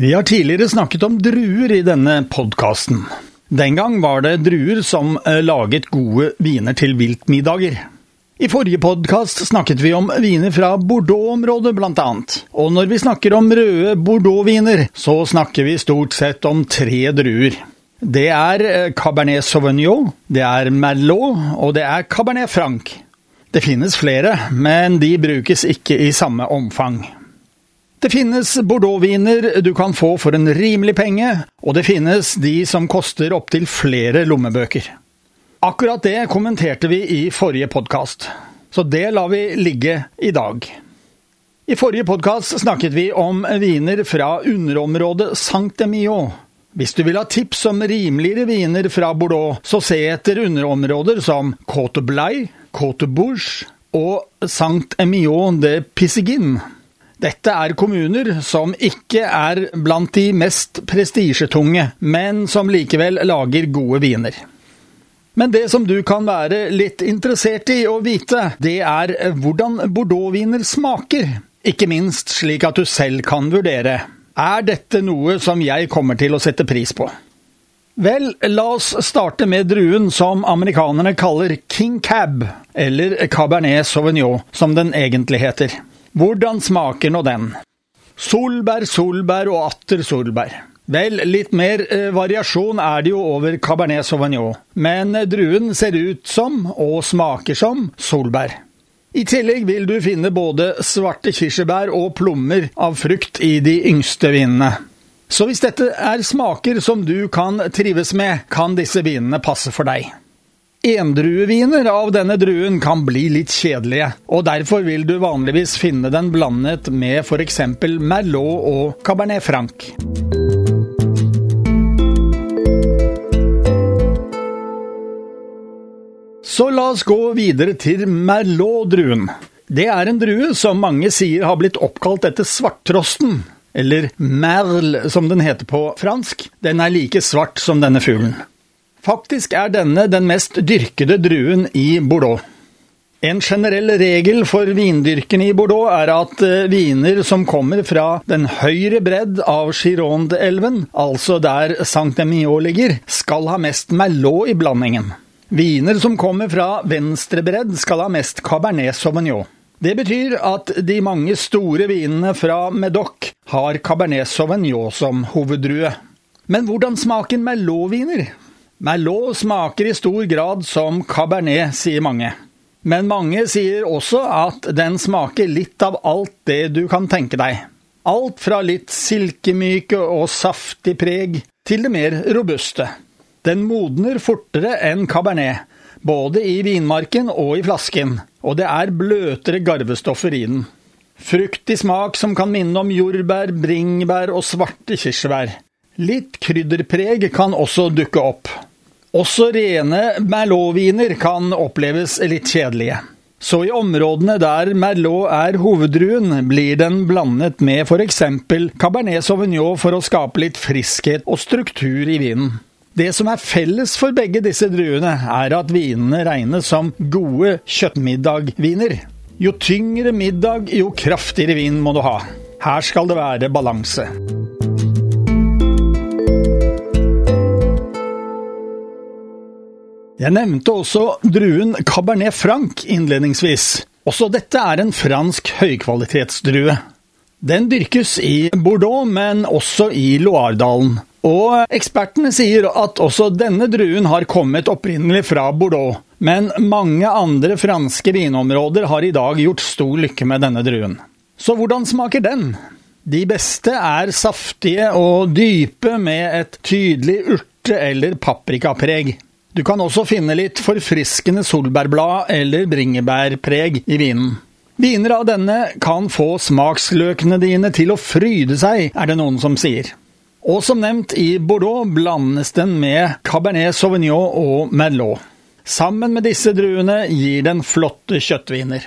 Vi har tidligere snakket om druer i denne podkasten. Den gang var det druer som eh, laget gode viner til viltmiddager. I forrige podkast snakket vi om viner fra Bordeaux-området, blant annet. Og når vi snakker om røde Bordeaux-viner, så snakker vi stort sett om tre druer. Det er eh, Cabernet Sauvignon, det er Merlot, og det er Cabernet Franc. Det finnes flere, men de brukes ikke i samme omfang. Det finnes Bordeaux-viner du kan få for en rimelig penge, og det finnes de som koster opptil flere lommebøker. Akkurat det kommenterte vi i forrige podkast, så det lar vi ligge i dag. I forrige podkast snakket vi om viner fra underområdet Saint-Emilion. Hvis du vil ha tips om rimeligere viner fra Bordeaux, så se etter underområder som Côte Blay, Côte Bourge og Saint-Emilion de Pissigin. Dette er kommuner som ikke er blant de mest prestisjetunge, men som likevel lager gode viner. Men det som du kan være litt interessert i å vite, det er hvordan bordeauxviner smaker. Ikke minst slik at du selv kan vurdere. Er dette noe som jeg kommer til å sette pris på? Vel, la oss starte med druen som amerikanerne kaller King Cab, eller Cabernet Sauvignon, som den egentlig heter. Hvordan smaker nå den? Solbær, solbær og atter solbær. Vel, litt mer eh, variasjon er det jo over Cabernet Sauvignon, men druen ser ut som, og smaker som, solbær. I tillegg vil du finne både svarte kirsebær og plommer av frukt i de yngste vinene. Så hvis dette er smaker som du kan trives med, kan disse vinene passe for deg. Endrueviner av denne druen kan bli litt kjedelige, og derfor vil du vanligvis finne den blandet med f.eks. Merlot og Cabernet Franc. Så la oss gå videre til Merlot-druen. Det er en drue som mange sier har blitt oppkalt etter svarttrosten, eller merle som den heter på fransk. Den er like svart som denne fuglen. Faktisk er denne den mest dyrkede druen i Bordeaux. En generell regel for vindyrkerne i Bordeaux er at eh, viner som kommer fra den høyre bredd av Gironde-elven, altså der Saint-Emilion ligger, skal ha mest Merlot i blandingen. Viner som kommer fra venstre bredd, skal ha mest Cabernet Sauvignon. Det betyr at de mange store vinene fra Medoc har Cabernet Sauvignon som hoveddrue. Men hvordan smaker Merlot-viner? Merlot smaker i stor grad som cabernet, sier mange. Men mange sier også at den smaker litt av alt det du kan tenke deg. Alt fra litt silkemyke og saftig preg til det mer robuste. Den modner fortere enn cabernet, både i vinmarken og i flasken, og det er bløtere garvestoffer i den. Fruktig smak som kan minne om jordbær, bringebær og svarte kirsebær. Litt krydderpreg kan også dukke opp. Også rene Merlot-viner kan oppleves litt kjedelige. Så i områdene der Merlot er hoveddruen, blir den blandet med f.eks. Cabernet Sauvignon for å skape litt friskhet og struktur i vinen. Det som er felles for begge disse druene, er at vinene regnes som gode kjøttmiddagviner. Jo tyngre middag, jo kraftigere vin må du ha. Her skal det være balanse. Jeg nevnte også druen Cabernet Franc innledningsvis. Også dette er en fransk høykvalitetsdrue. Den dyrkes i Bordeaux, men også i Loiredalen. Og ekspertene sier at også denne druen har kommet opprinnelig fra Bordeaux, men mange andre franske vinområder har i dag gjort stor lykke med denne druen. Så hvordan smaker den? De beste er saftige og dype med et tydelig urte- eller paprikapreg. Du kan også finne litt forfriskende solbærblad eller bringebærpreg i vinen. Viner av denne kan få smaksløkene dine til å fryde seg, er det noen som sier. Og som nevnt, i Bordeaux blandes den med Cabernet Sauvignon og Merlot. Sammen med disse druene gir den flotte kjøttviner.